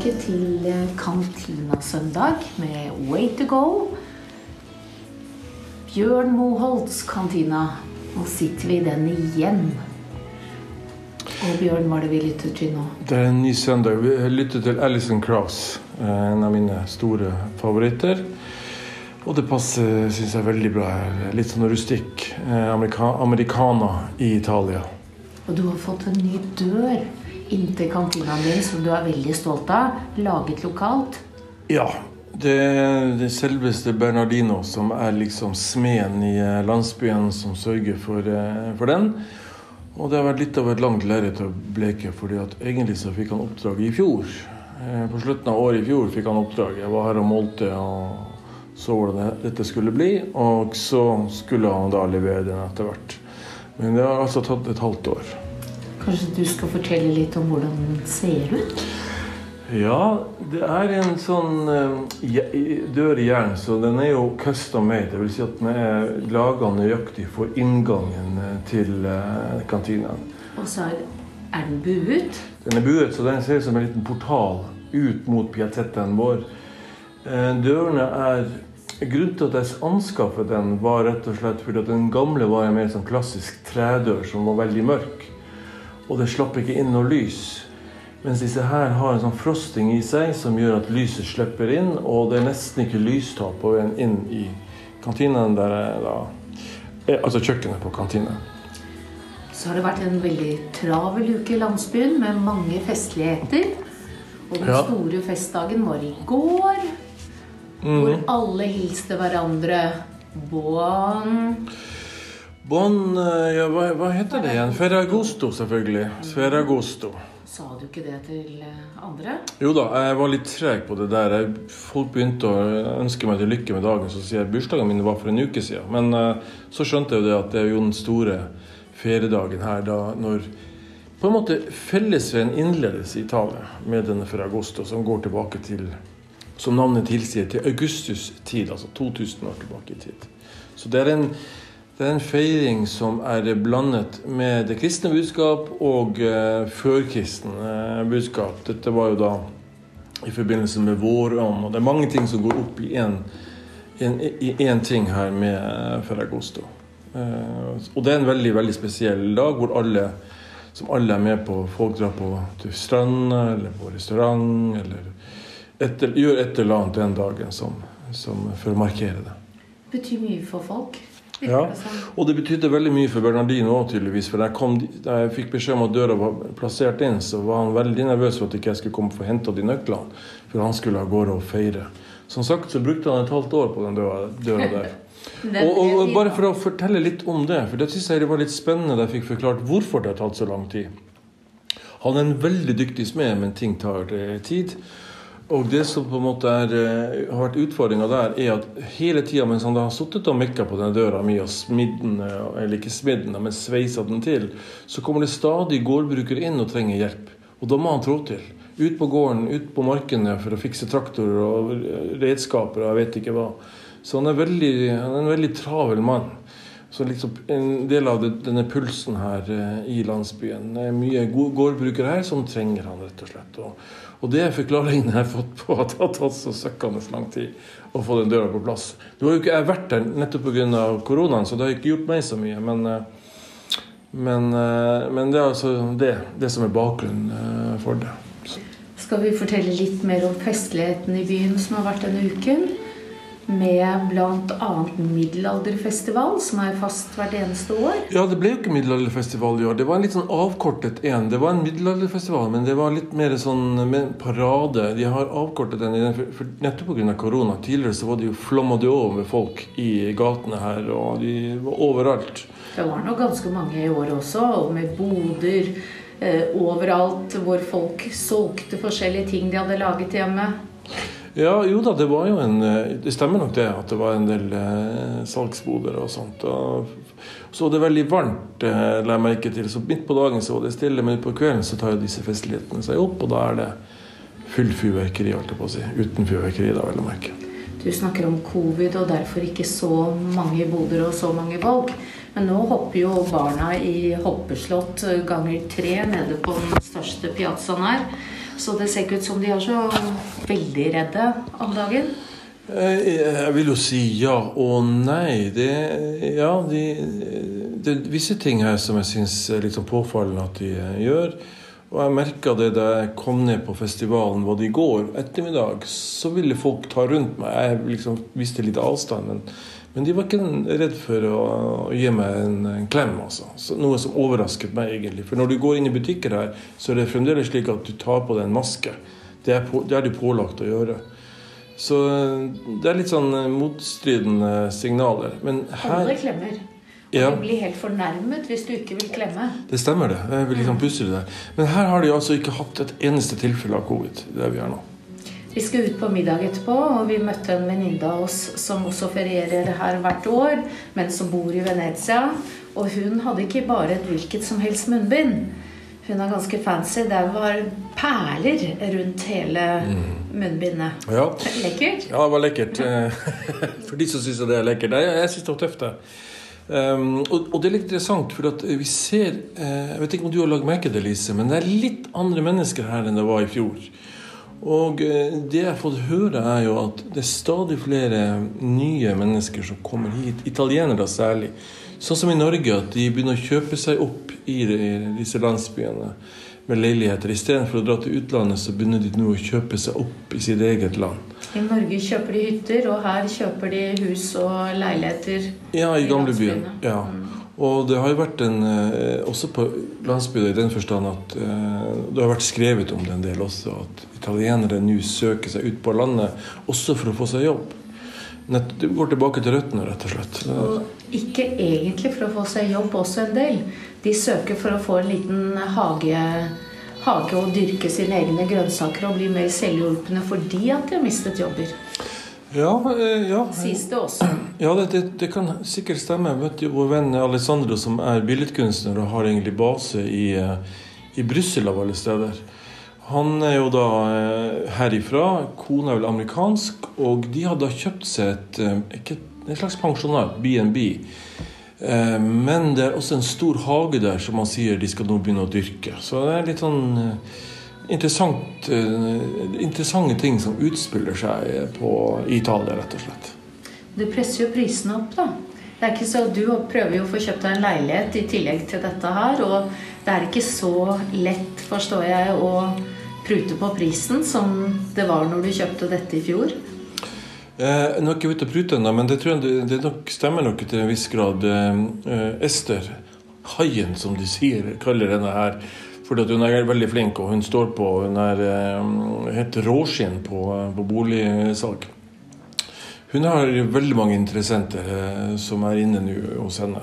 tilbake til Kantinasøndag med Way to go. Bjørn Moholts kantina. Nå sitter vi i den igjen. Og Bjørn, hva er det vi lytter til nå? Det er en ny søndag. Vi lytter til Alison Krauss, eh, en av mine store favoritter. Og det passer, syns jeg, veldig bra her. Litt sånn rustikk. Eh, amerika americana i Italia. Og du har fått en ny dør inntil kantinaen din som du er veldig stolt av. Laget lokalt. Ja. Det er det selveste Bernardino som er liksom smeden i eh, landsbyen som sørger for, eh, for den. Og det har vært litt av et langt lerret å bleke, fordi at egentlig så fikk han oppdraget i fjor. Eh, På slutten av året i fjor fikk han oppdraget. Jeg var her og målte og så hvordan dette skulle bli. Og så skulle han da levere den etter hvert. Men det har altså tatt et halvt år. Kanskje du skal fortelle litt om hvordan den ser ut? Ja, det er en sånn eh, dør i jern, så den er jo custom made. Det vil si at den er laga nøyaktig for inngangen eh, til kantinen. Og så er, den buet. Den er buet, så den ser ut som en liten portal ut mot piazzettaen vår. Eh, Dørene er Grunnen til at jeg anskaffet den, var rett og slett fordi at den gamle var en mer sånn klassisk tredør som var veldig mørk. Og det slapp ikke inn noe lys. Mens disse her har en sånn frosting i seg som gjør at lyset slipper inn, og det er nesten ikke lystap på veien inn i kantinen der da eh, Altså kjøkkenet på kantinen. Så har det vært en veldig travel uke i landsbyen med mange festligheter. Og den Ja. store festdagen var i går, Mm. hvor alle hilste hverandre. Bon Bon, eh, ja, hva, hva heter det igjen? Ferragosto, selvfølgelig. Ferragosto. Sa du ikke det til eh, andre? Jo da, jeg var litt treg på det der. Folk begynte å ønske meg til lykke med dagen. Så sier jeg bursdagen min var for en uke siden. Men eh, så skjønte jeg jo det at det er jo den store feriedagen her da når på en måte fellesferien innledes i Italia med denne Ferragosto, som går tilbake til, som navnet tilsier, til Augustus' tid, altså 2000 år tilbake i tid. Så det er en, det er en feiring som er blandet med det kristne budskap og eh, førkristen eh, budskap. Dette var jo da i forbindelse med vårånd, og det er mange ting som går opp i én ting her med eh, Ferragosto. Eh, og det er en veldig, veldig spesiell dag hvor alle som alle er med på. Folk drar på til stranda eller på restaurant eller etter, gjør et eller annet den dagen som, som for å markere det. Betyr mye for folk. Ja, og det betydde veldig mye for Bernardino òg, tydeligvis. For da jeg, jeg fikk beskjed om at døra var plassert inn, så var han veldig nervøs for at ikke jeg skulle komme å hente de nøklene. For han skulle av gårde og feire. Som sagt så brukte han et halvt år på den døra, døra der. Og, og, og bare for å fortelle litt om det, for det syns jeg det var litt spennende da jeg fikk forklart hvorfor det har tatt så lang tid. Han er en veldig dyktig smed, men ting tar eh, tid. Og det som på en måte er, eh, har vært utfordringa der, er at hele tida mens han da har sittet og mekka på den døra mi og smidd eh, eller ikke smidd men sveisa den til, så kommer det stadig gårdbrukere inn og trenger hjelp. Og da må han trå til. Ut på gården, ut på markene for å fikse traktorer og redskaper og jeg vet ikke hva. Så han er, veldig, han er en veldig travel mann. Så liksom en del av det, denne pulsen her eh, i landsbyen Det er mye gårdbrukere her som trenger han, rett og slett. Og, og det er forklaringen jeg har fått på at det har tatt så søkkende lang tid å få den døra på plass. Nå har jo ikke jeg vært der nettopp pga. koronaen, så det har ikke gjort meg så mye. Men, eh, men, eh, men det er altså det, det som er bakgrunnen for det. Skal vi fortelle litt mer om festligheten i byen som har vært denne uken? Med bl.a. middelalderfestival, som er fast hvert eneste år. Ja, det ble jo ikke middelalderfestival i år. Det var en litt sånn avkortet en. Det var en middelalderfestival, men det var litt mer sånn med parade. De har avkortet den, den for, nettopp pga. korona. Tidligere så var det jo flomma det over med folk i gatene her, og de var overalt. Det var nok ganske mange i år også, og med boder eh, overalt hvor folk solgte forskjellige ting de hadde laget hjemme. Ja, jo da, det var jo en eh, Det stemmer nok det, at det var en del eh, salgsboder og sånt. Og så var det veldig varmt, eh, la jeg merke til. Så midt på dagen så var det stille, men på kvelden så tar jo disse festlighetene seg opp, og da er det full fyrverkeri, holdt jeg på å si. Uten fyrverkeri, da, vel å merke. Du snakker om covid og derfor ikke så mange boder og så mange valg. Men nå hopper jo barna i hoppeslott ganger tre nede på den største piazzaen her. Så det ser ikke ut som de er så veldig redde om dagen. Eh, Jeg vil jo si ja og nei. Det, ja, de, det er visse ting her som jeg syns er litt sånn påfallende at de eh, gjør. Og jeg merka det da jeg kom ned på festivalen både i går ettermiddag. Så ville folk ta rundt meg. Jeg liksom visste litt avstand. Men, men de var ikke redd for å, gi meg en, en klem. Altså. Så noe som overrasket meg egentlig. For når du går inn i butikker her, så er det fremdeles slik at du tar på deg en maske. Det er, på, det er du pålagt å gjøre. Så det er litt sånn eh, motstridende signaler. Men her Alle klemmer. Og Ja. du blir helt fornærmet hvis du ikke vil klemme. Det stemmer, det. Jeg vil liksom pusse det der. Men her har de altså ikke hatt et eneste tilfelle av covid. Det er vi her nå. Vi skulle ut på middag etterpå, og vi møtte en venninne av oss som også ferierer her hvert år, men som bor i Venezia. Og hun hadde ikke bare et hvilket som helst munnbind. Hun er ganske fancy. Det var perler rundt hele munnbindet. Ja. Lekkert. Ja, det var lekkert. For de som syns det er lekkert. Jeg syns det var tøft, det. Um, og, og det er litt interessant, for at vi ser eh, Jeg vet ikke om du har lagt merke til det, Lise, men det er litt andre mennesker her enn det var i fjor. Og eh, det jeg har fått høre, er jo at det er stadig flere nye mennesker som kommer hit. Italienere særlig. Sånn som i Norge, at de begynner å kjøpe seg opp i disse landsbyene med leiligheter. Istedenfor å dra til utlandet, så begynner de nå å kjøpe seg opp i sitt eget land. I Norge kjøper de hytter, og her kjøper de hus og leiligheter. Ja, i I gamlebyen. Ja. Ja. Og det har jo vært en eh, Også på landsbygda i den forstand at eh, det har vært skrevet om det en del også, at italienere nå søker seg ut på landet også for å få seg jobb. Du går tilbake til røttene, rett og slett. Og ikke egentlig for å få seg jobb også en del. De søker for å få en liten hage, hage og dyrke sine egne grønnsaker og bli mer selvhjulpne fordi at de har mistet jobber. Ja, eh, ja. Sies det også. Ja, det, det, det kan sikkert stemme. Jeg møtte vår venn Alessandro, som er billedkunstner og har egentlig base i, eh, i Brussel av alle steder. Han er jo da eh, herifra. Kona er vel amerikansk. Og de hadde kjøpt seg et, ikke, en slags pensjonat. Eh, Men det er også en stor hage der som man sier de skal nå begynne å dyrke. Så det er litt sånn interessante ting som utspiller seg på Italia, rett og slett. Det presser jo prisene opp, da. Det er ikke så, Du prøver jo å få kjøpt deg en leilighet i tillegg til dette her, og det er ikke så lett, forstår jeg, å prute på prisen som det var når du kjøpte dette i fjor. Eh, nå er ikke ute og prute ennå, men det tror jeg det, det nok, stemmer nok til en viss grad. Eh, eh, Ester, haien som de sier, kaller henne her. Fordi at hun er veldig flink, og hun står på Hun er eh, helt råskinn på, på boligsalg. Hun har veldig mange interessenter eh, som er inne nå hos henne.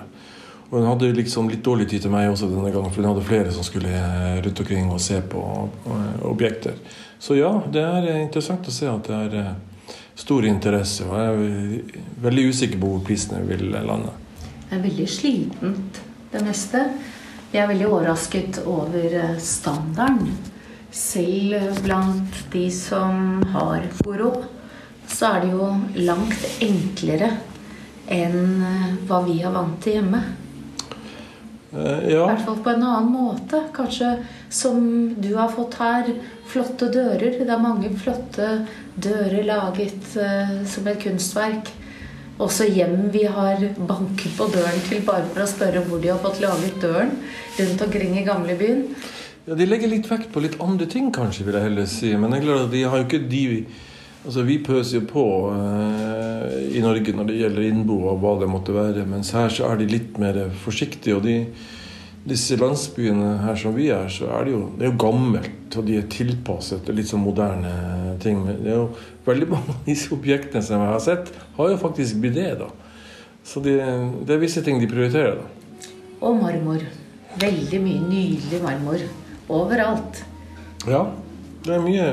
Og hun hadde liksom litt dårlig tid til meg også denne gangen, for hun hadde flere som skulle eh, rundt omkring og se på eh, objekter. Så ja, det er eh, interessant å se at det er eh, stor interesse. Og jeg er veldig usikker på hvor prisene vil lande. Det er veldig slitent, det meste. Jeg er veldig overrasket over eh, standarden. Selv blant de som har god råd, så er det jo langt enklere enn eh, hva vi er vant til hjemme. Eh, I hvert fall på en annen måte. Kanskje som du har fått her. Flotte dører. Det er mange flotte dører laget uh, som et kunstverk. Også hjem vi har banket på døren til bare for å spørre hvor de har fått laget døren rundt omkring i gamlebyen. ja, de legger litt vekt på litt andre ting, kanskje, vil jeg heller si. Men det er klart at de har jo ikke de Altså, Vi pøser jo på eh, i Norge når det gjelder innbo og hva det måtte være. Mens her så er de litt mer forsiktige. Og de, disse landsbyene her som vi er, så er det jo, det er jo gammelt. Og de er tilpasset til litt sånn moderne ting. Det er jo veldig mange av disse objektene som jeg har sett, har jo faktisk det. da. Så de, det er visse ting de prioriterer. da. Og marmor. Veldig mye nydelig marmor. Overalt. Ja, det er mye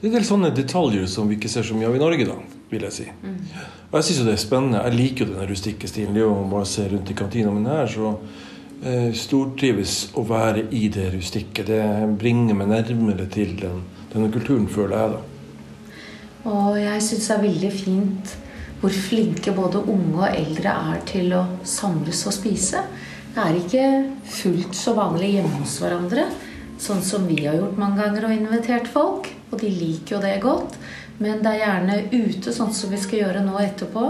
Det er en del sånne detaljer som vi ikke ser så mye av i Norge, da, vil jeg si. Og jeg syns jo det er spennende. Jeg liker jo den rustikke stilen. Det er jo å bare se rundt i kantina. Men her så eh, stortrives å være i det rustikke. Det bringer meg nærmere til den, denne kulturen, føler jeg, da. Og jeg syns det er veldig fint hvor flinke både unge og eldre er til å samles og spise. Det er ikke fullt så vanlig hjemme hos hverandre. sånn som vi har gjort mange ganger, og invitert folk. Og de liker jo det godt. Men det er gjerne ute, sånn som vi skal gjøre nå etterpå.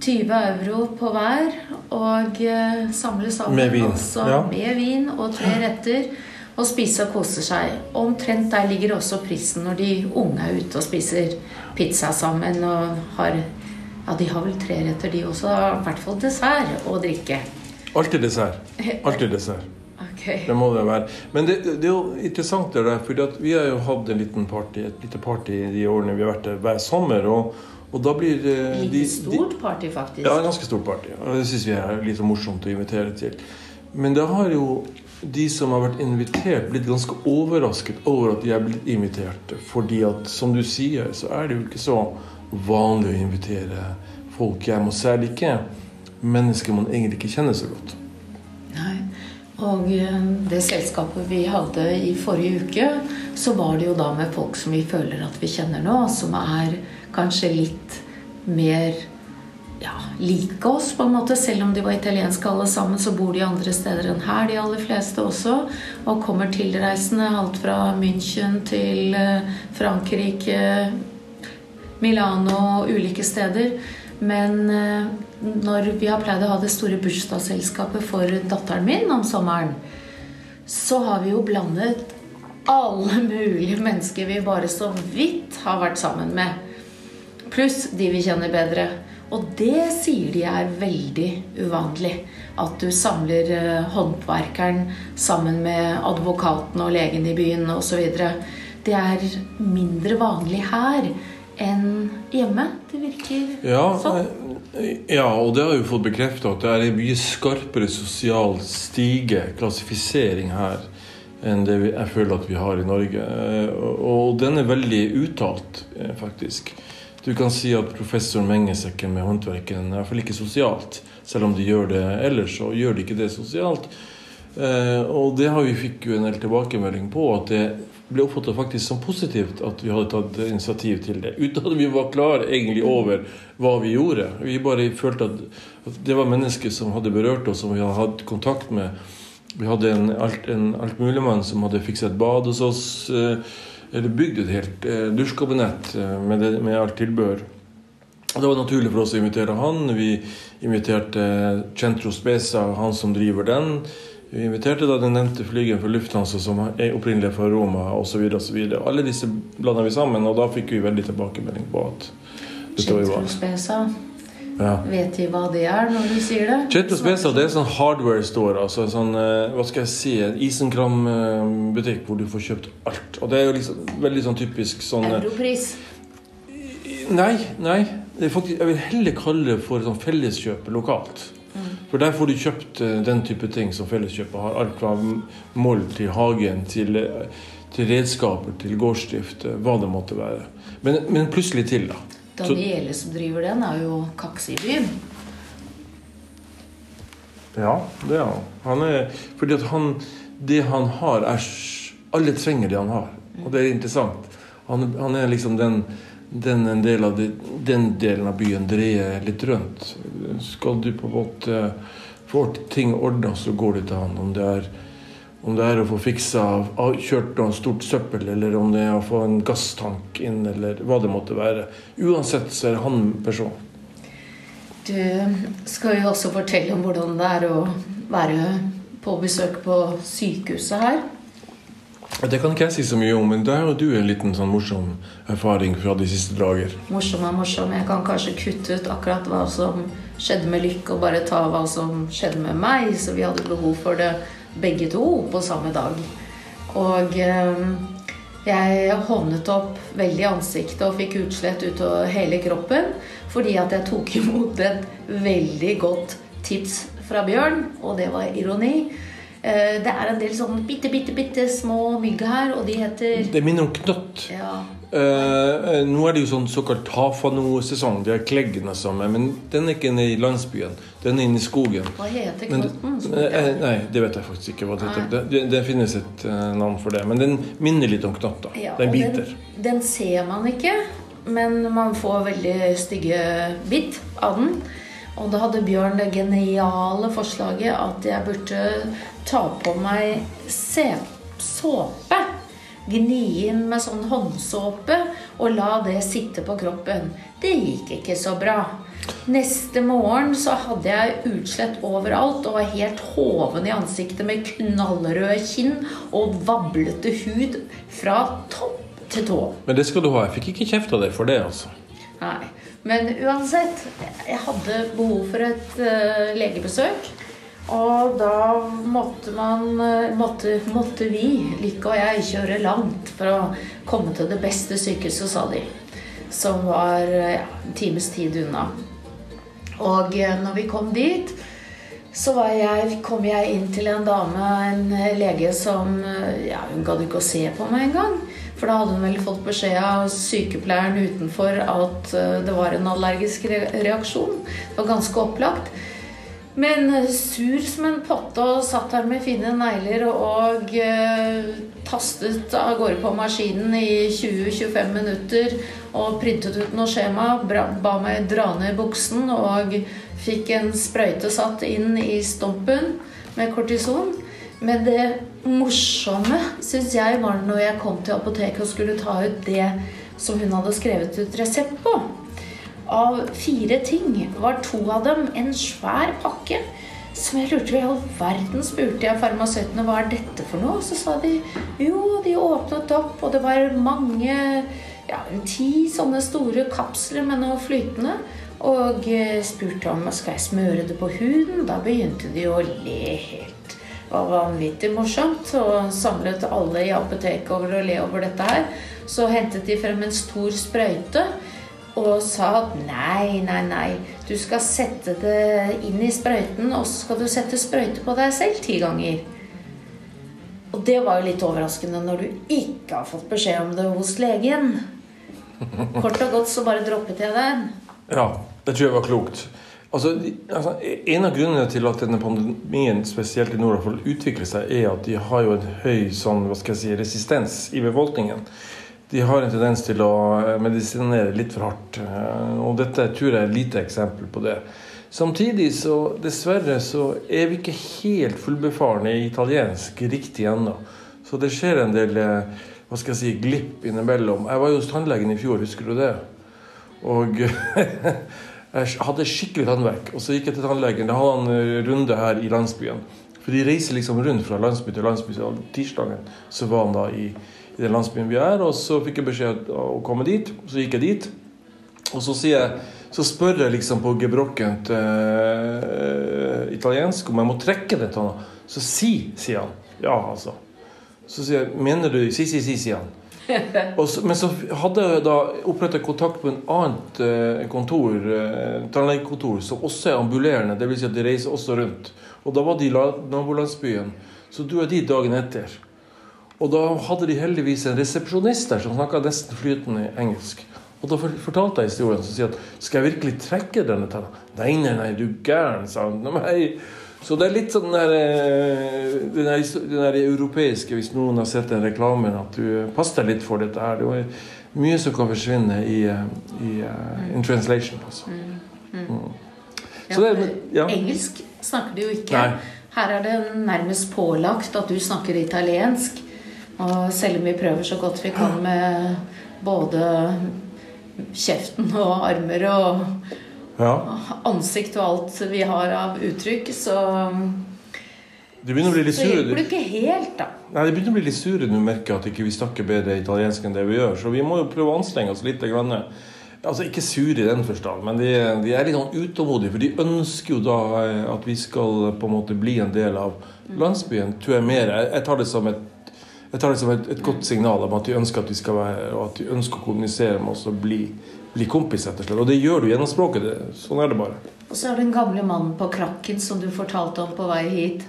20 euro på hver, og eh, samle sammen Med vin, også ja. med vin og tre retter. Og spise og kose seg. Omtrent der ligger også prisen når de unge er ute og spiser pizza sammen og har Ja, de har vel tre retter, de også. I hvert fall dessert og drikke. Alltid dessert. Alltid dessert. Ok. Det må det være. Men det, det er jo interessant det der, for vi har jo hatt en liten party, et lite party de årene vi har vært der hver sommer. Og, og da blir det... de, Litt stort party, faktisk. Ja, en ganske stort party. Og det syns vi er litt morsomt å invitere til. Men da har jo de som har vært invitert, blitt ganske overrasket over at de er blitt invitert. Fordi at, som du sier, så er det jo ikke så vanlig å invitere folk hjem. Og særlig ikke mennesker man egentlig ikke kjenner så godt. Nei. Og eh, det selskapet vi hadde i forrige uke, så var det jo da med folk som vi føler at vi kjenner nå, som er kanskje litt mer ja, like oss, på en måte. Selv om de var italienske alle sammen, så bor de andre steder enn her, de aller fleste også. Og kommer tilreisende alt fra München til eh, Frankrike, Milano, og ulike steder. Men eh, når vi har pleid å ha det store bursdagsselskapet for datteren min om sommeren, så har vi jo blandet alle mulige mennesker vi bare så vidt har vært sammen med. Pluss de vi kjenner bedre. Og det sier de er veldig uvanlig. At du samler eh, håndverkeren sammen med advokaten og legen i byen osv. Det er mindre vanlig her enn hjemme. Det virker Ja, sånn. ja, og det har vi fått bekrefta at det er en mye skarpere sosial stige, klassifisering her, enn det jeg føler at vi har i Norge. Eh, Og, den er veldig uttalt, eh, faktisk. Du kan si at professor ikke med håndverken er i hvert fall ikke sosialt. Selv om de gjør det ellers, så gjør de ikke det sosialt. Eh, og det har vi fikk jo en del tilbakemelding på, at det ble oppfattet faktisk som positivt at vi hadde tatt initiativ til det. Uten at vi var klar egentlig over hva vi gjorde. Vi bare følte at, det var mennesker som hadde berørt oss, som vi hadde hatt kontakt med. Vi hadde en, alt, en altmuligmann som hadde fikset et bad hos oss. Eh, eller bygd et helt eh, dusjkabinett eh, med, med alt tilbehør. Det var naturlig for oss å invitere han. Vi inviterte Centro Spesa, han som driver den. Vi inviterte da den nevnte flygeren fra Lufthansa som er opprinnelig fra Roma osv. Alle disse blanda vi sammen, og da fikk vi veldig tilbakemelding på at dette var Spesa. ja. Vet de hva det er når du sier det? Centro Spesa det er sånn hardware store. Altså en sånn, eh, hva skal jeg si, en isenkram-butikk hvor du får kjøpt alt. Og det er jo liksom veldig sånn typisk sånn eh, Europris. Nei, nei. Det faktisk, jeg vil heller kalle det for sånn felleskjøp lokalt. For der får du kjøpt eh, den type ting som Felleskjøpet har. Alt fra moll til hagen til, eh, til redskaper til gårdsdrift, eh, hva det måtte være. Men, men plutselig til, da. Daniele som driver den, er jo kaks i byen. Ja, det er han. han er, fordi at han, det han har, er Alle trenger det han har. Og det er interessant. Han, han er liksom den, den, en del av det, den delen av byen dreier litt rundt. Skal du på en måte få ting ordna, så går det til han. Om det er, om det er å få fiksa kjørt noe stort søppel, eller om det er å få en gasstank inn, eller hva det måtte være. Uansett så er han personen. Du skal jo også fortelle om hvordan det er å være på besøk på sykehuset her. Det kan ikke jeg si så mye om, men der har du en liten sånn morsom erfaring fra de siste dager. Morsom er morsom. Jeg kan kanskje kutte ut akkurat hva som skjedde med Lykke, og bare ta hva som skjedde med meg. Så vi hadde behov for det begge to på samme dag. Og eh, jeg hovnet opp veldig i ansiktet og fikk utslett utover hele kroppen. Fordi at jeg tok imot et veldig godt tips fra Bjørn, og det var ironi. Eh, Det er en del sånn bitte, bitte, bitte små mygg her, og de heter Det minner om knott. ja, Eh, nå er det jo sånn såkalt hafano-sesong. Det er kleggene som er, men den er ikke inne i landsbyen. Den er inne i skogen. Hva heter knotten? som eh, nei, det vet jeg faktisk ikke. hva Det heter. Det, det, det finnes et eh, navn for det. Men den minner litt om knott. da. Ja, den biter. Den, den ser man ikke, men man får veldig stygge bitt av den. Og da hadde Bjørn det geniale forslaget at jeg burde ta på meg såpe. Gni inn med sånn håndsåpe og la det sitte på kroppen. Det gikk ikke så bra. Neste morgen så hadde jeg utslett overalt og var helt hoven i ansiktet med knallrøde kinn og vablete hud fra topp til tå. Men det skal du ha. Jeg fikk ikke kjeft av deg for det, altså. Nei. Men uansett, jeg hadde behov for et uh, legebesøk. Og da måtte man uh, måtte, måtte, vi, Lykke og jeg, kjøre langt for å komme til det beste sykehuset, sa de. Som var uh, ja, en times tid unna. Og når vi kom dit, så jeg, kom jeg inn til en dame, en lege som Ja, hun gadd ikke å se på meg engang. For da hadde hun vel fått beskjed av sykepleieren utenfor at eh, det var en allergisk reaksjon. Det var ganske opplagt. Men eh, sur som en potte og satt her med fine negler og eh, tastet av gårde på maskinen i 20-25 minutter og printet ut noe skjema, ba meg dra ned buksen og fikk en sprøyte satt inn i stumpen med kortison. Men det morsomme syns jeg var når jeg kom til apoteket og skulle ta ut det som hun hadde skrevet ut resept på. Av fire ting var to av dem en svær pakke. Som jeg lurte i all verden spurte jeg farmasøytene hva er dette for noe. Så sa de jo, de åpnet opp, og det var mange ja, ti sånne store kapsler med noe flytende. Og eh, spurte om skal jeg smøre det på huden. Da begynte de å le helt Det var vanvittig morsomt. Og samlet alle i apoteket over å le over dette her. Så hentet de frem en stor sprøyte og sa at nei, nei, nei, du skal sette det inn i sprøyten, og så skal du sette sprøyte på deg selv ti ganger. Og det var jo litt overraskende når du ikke har fått beskjed om det hos legen. Kort og godt så bare droppet jeg den. Ja, det tror jeg var klokt. Altså, altså, En av grunnene til at denne pandemien spesielt i nord utvikler seg, er at de har jo en høy sånn, si, resistens i befolkningen. De har en tendens til å eh, medisinere litt for hardt. Eh, og dette tror jeg er et lite eksempel på det. Samtidig så dessverre så er vi ikke helt fullbefarne i italiensk riktig ennå. Så det skjer en del eh, hva skal jeg si, glipp innimellom. Jeg var jo hos tannlegen i fjor, husker du det? Og Jeg hadde skikkelig tannverk. Og så gikk jeg til tannlegen. Da hadde han runde her i landsbyen. For de reiser liksom rundt fra landsby til landsby. Så tirsdagen så var han da i, i, den landsbyen vi er. Og så fikk jeg beskjed om å komme dit. Så gikk jeg dit. Og så, jeg, så spør jeg liksom på gebrokkent uh, italiensk om jeg må trekke det til han. Så si, sier han. Ja, altså. Så sier jeg mener du Si, si, si, sier han. så, men så hadde jeg da opprettet kontakt på en annet uh, kontor, uh, tannlegekontor som også er ambulerende. Dvs. Si at de reiser også rundt. Og da var de i nabolandsbyen. Så dro jeg dit dagen etter. Og da hadde de heldigvis en resepsjonist der som snakka nesten flytende engelsk. Og da fortalte jeg historien som sier at skal jeg virkelig trekke denne tanna? Nei, nei, nei, du gæren, sa han. Nei. Så det er litt sånn der, eh, den, der, den der europeiske, hvis noen har sett den reklamen, at du passer deg litt for dette her. Det er mye som kan forsvinne i, eh, i uh, in translation. Altså. Mm. Mm. Mm. Ja, det, ja. Engelsk snakker du jo ikke. Nei. Her er det nærmest pålagt at du snakker italiensk. Og selv om vi prøver så godt vi kan med både kjeften og armer og ja. ansikt og alt vi har av uttrykk, så det begynner å bli litt Så hjelper det ikke helt, da. Nei, det begynner å bli litt sure du merker at ikke vi snakker bedre italiensk enn det vi gjør. Så vi må jo prøve å anstrenge oss litt. Grann. Altså Ikke sure i den forstand, men de, de, er litt sånn utålmodige. For de ønsker jo da eh, at vi skal på en måte bli en del av landsbyen. Tror jeg mer. Jeg, tar det som et jeg tar det som et, et, godt signal om at de ønsker at vi skal være og at de ønsker å kommunisere med oss og bli bli kompis, rett og slett. Og det gjør du gjennom språket. Det, sånn er det bare. Og så er det den gamle mannen på krakken som du fortalte om på vei hit.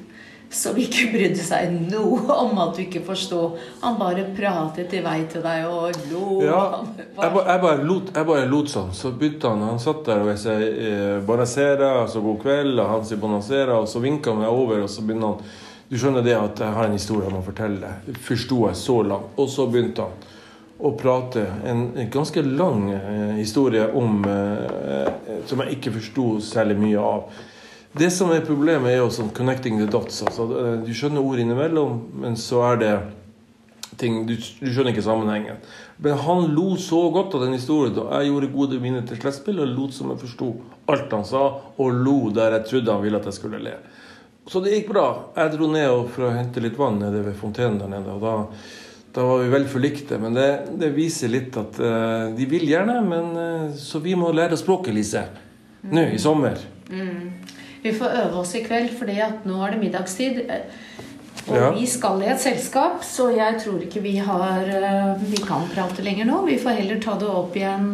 Som ikke brydde seg noe om at du ikke forsto. Han bare pratet i vei til deg og lo. Ja, jeg, ba, jeg, bare lot, jeg bare lot sånn. Så begynte han Han satt der og jeg sa eh, 'Bonacera', altså 'god kveld', og han sier 'bonacera', og så vinka han meg over, og så begynner han Du skjønner det at jeg har en historie om å fortelle. Forsto jeg så langt. Og så begynte han å prate en, ganske lang eh, historie om eh, Som jeg ikke forsto særlig mye av. Det som er problemet, er jo sånn 'connecting the dots'. Altså, eh, du skjønner ord innimellom, men så er det ting. Du, du skjønner ikke sammenhengen. Men han lo så godt av den historien. Og jeg gjorde gode mine til slettspill og lot som jeg forsto alt han sa, og lo der jeg trodde han ville at jeg skulle le. Så det gikk bra. Jeg dro ned for å hente litt vann nede ved fontenen der nede. og da da var vi vel forlikte. Men det, det viser litt at uh, de vil gjerne, men uh, så vi må lære språket, Lise. Nå i sommer. Mm. Vi får øve oss i kveld, at nå er det middagstid. Og Ja. vi skal i et selskap, så jeg tror ikke vi har eh, Vi kan prate lenger nå. Vi får heller ta det opp igjen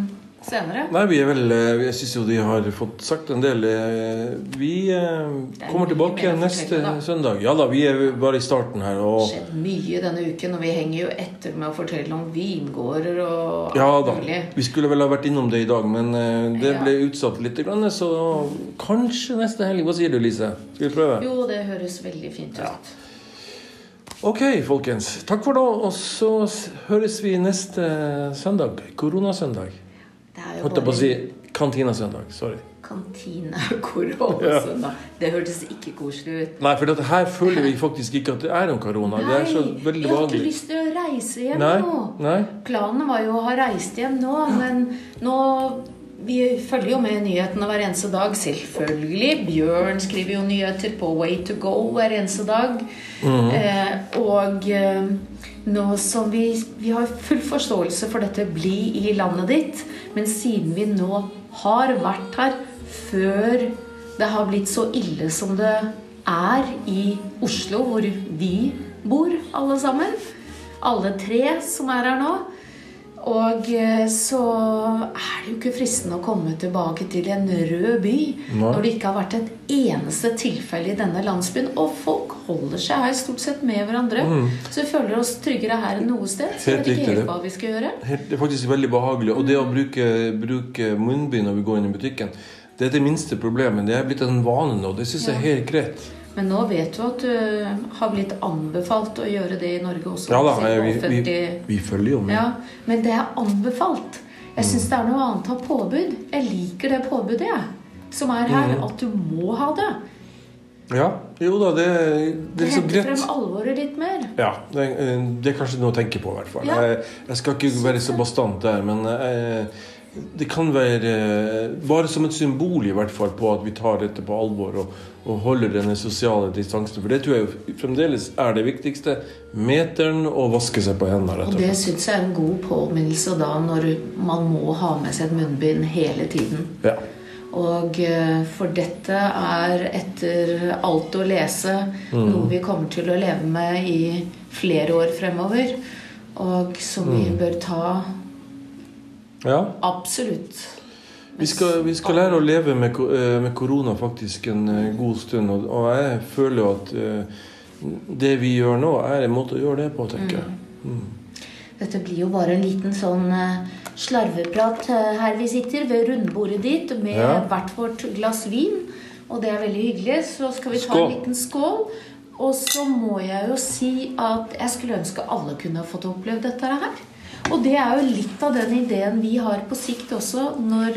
senere. Nei, vi er vel eh, Jeg syns jo de har fått sagt en del. eh, Vi eh, er kommer tilbake neste da. søndag. Ja da, vi er bare i starten her. Det har skjedd mye denne uken, og vi henger jo etter med å fortelle om vingårder og ja alt da. mulig. Vi skulle vel ha vært innom det i dag, men det Ja. ble utsatt litt. Grann, så kanskje neste helg. Hva sier du, Lise? Skal vi prøve? Jo, det høres veldig fint ut. Ja. Ok, folkens. Takk for nå. Og så høres vi neste søndag. Koronasøndag. Holdt jeg på å si kantinasøndag. Sorry. kantine-koronasøndag. Det hørtes ikke koselig ut. Nei, for dette her føler vi faktisk ikke at det er noen korona. Det er så veldig jeg har ikke lyst til å reise hjem Nei, nå. nei. Planen var jo å ha reist hjem nå, men nå Vi følger jo med nyhetene hver eneste dag. Selvfølgelig. Bjørn skriver jo nyheter på Way to go hver eneste dag. Mhm. eh, og eh, nå som vi Vi har full forståelse for dette 'bli i landet ditt', men siden vi nå har vært her før det har blitt så ille som det er i Oslo, hvor vi bor, alle sammen. Alle tre som er her nå. Og eh, så er det jo ikke fristende å komme tilbake til en rød by Nei. når det ikke har vært et eneste tilfelle i denne landsbyen. Og folk holder seg her stort sett med hverandre. Så vi føler oss tryggere her enn noe sted. Så Mm. Vet ikke helt hva vi skal gjøre. Helt- Det er faktisk veldig behagelig. Og det å bruke, bruke munnbind når vi går inn i butikken, det er det minste problemet. Det er blitt en vane nå. Det syns jeg er helt greit. Men nå vet du at du har blitt anbefalt å gjøre det i Norge også. Ja da, vi, vi, vi følger jo med. Ja, men det er anbefalt. Jeg syns det er noe annet å ha påbud. Jeg liker det påbudet, jeg. Som er her. Mm. At du må ha det. Ja, jo da, det, det er så greit. frem alvoret litt mer. Ja, det, det er kanskje noe å tenke på, i hvert fall. Ja. Jeg, jeg skal ikke være så bastant der, men eh, det kan være eh, bare som et symbol i hvert fall på at vi tar dette på alvor og, og holder denne sosiale distansen. For det tror jeg jo fremdeles er det viktigste. Meteren og vaske seg på hendene, rett Og og det syns jeg er en god påminnelse da når man må ha med seg et munnbind hele tiden. Ja. Og eh, for dette er etter alt å lese Mm. noe vi kommer til å leve med i flere år fremover. Og som vi Mm. bør ta ja. absolutt. Vi skal, vi skal lære å leve med, eh, med korona faktisk en eh, god stund. Og, jeg føler jo at eh, det vi gjør nå, er en måte å gjøre det på, tenker jeg. Mm. Dette blir jo bare en liten sånn slarveprat her vi sitter ved rundbordet ditt med Ja. hvert vårt glass vin. Og det er veldig hyggelig. Så skal vi ta Skål. en liten skål. Og så må jeg jo si at jeg skulle ønske alle kunne fått opplevd dette her. Og det er jo litt av den ideen vi har på sikt også, når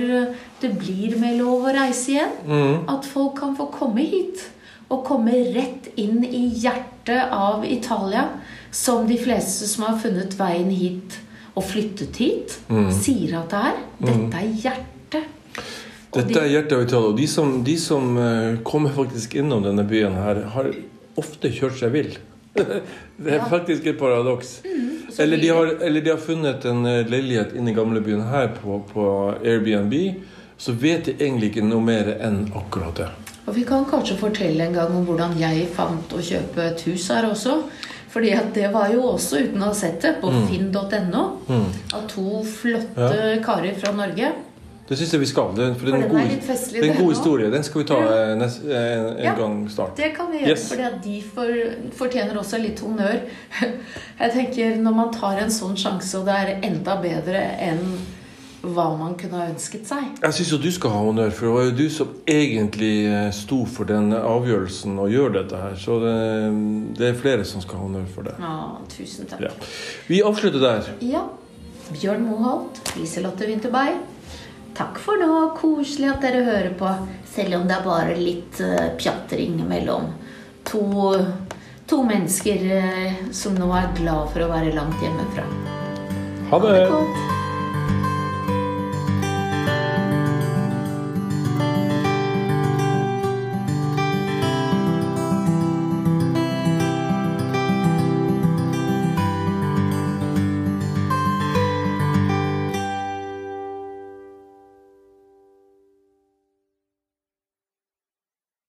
det blir med lov å reise igjen. Mm. At folk kan få komme hit. Og komme rett inn i hjertet av Italia. Som de fleste som har funnet veien hit og flyttet hit, sier at det er. Dette er hjertet. Og Dette er hjertet av Italia. Og de som, de som eh, kommer faktisk innom denne byen her, har ofte kjørt seg vill. Det er Ja. faktisk et paradoks. så eller, de har, eller de har funnet en eh, leilighet inne i gamlebyen her på, på Airbnb. Så vet de egentlig ikke noe mer enn akkurat det. Og vi kan kanskje fortelle en gang om hvordan jeg fant å kjøpe et hus her også. Fordi at det var jo også, uten å ha sett det, på finn.no. Av to flotte karer fra Norge. Det syns jeg vi skal. Det, for For en den god, er festlig, en den gode historien historie. Den skal vi ta Ja. eh, eh, en, en Ja. gang snart. Det kan vi gjøre, Yes. at de for, fortjener også litt honnør. Jeg tenker Når man tar en sånn sjanse, og det er enda bedre enn hva man kunne ha ønsket seg Jeg syns jo du skal ha honnør, for det var jo du som egentlig eh, sto for den avgjørelsen å gjøre dette her. Så det, det er flere som skal ha honnør for det. Ja, tusen takk. Ja. Vi avslutter der. Ja. Bjørn Moholt, Liselotte Winterberg. Takk for nå. Koselig at dere hører på. Selv om det er bare litt uh, pjatring mellom to to mennesker eh, som nå er glad for å være langt hjemmefra. Ha det! Godt.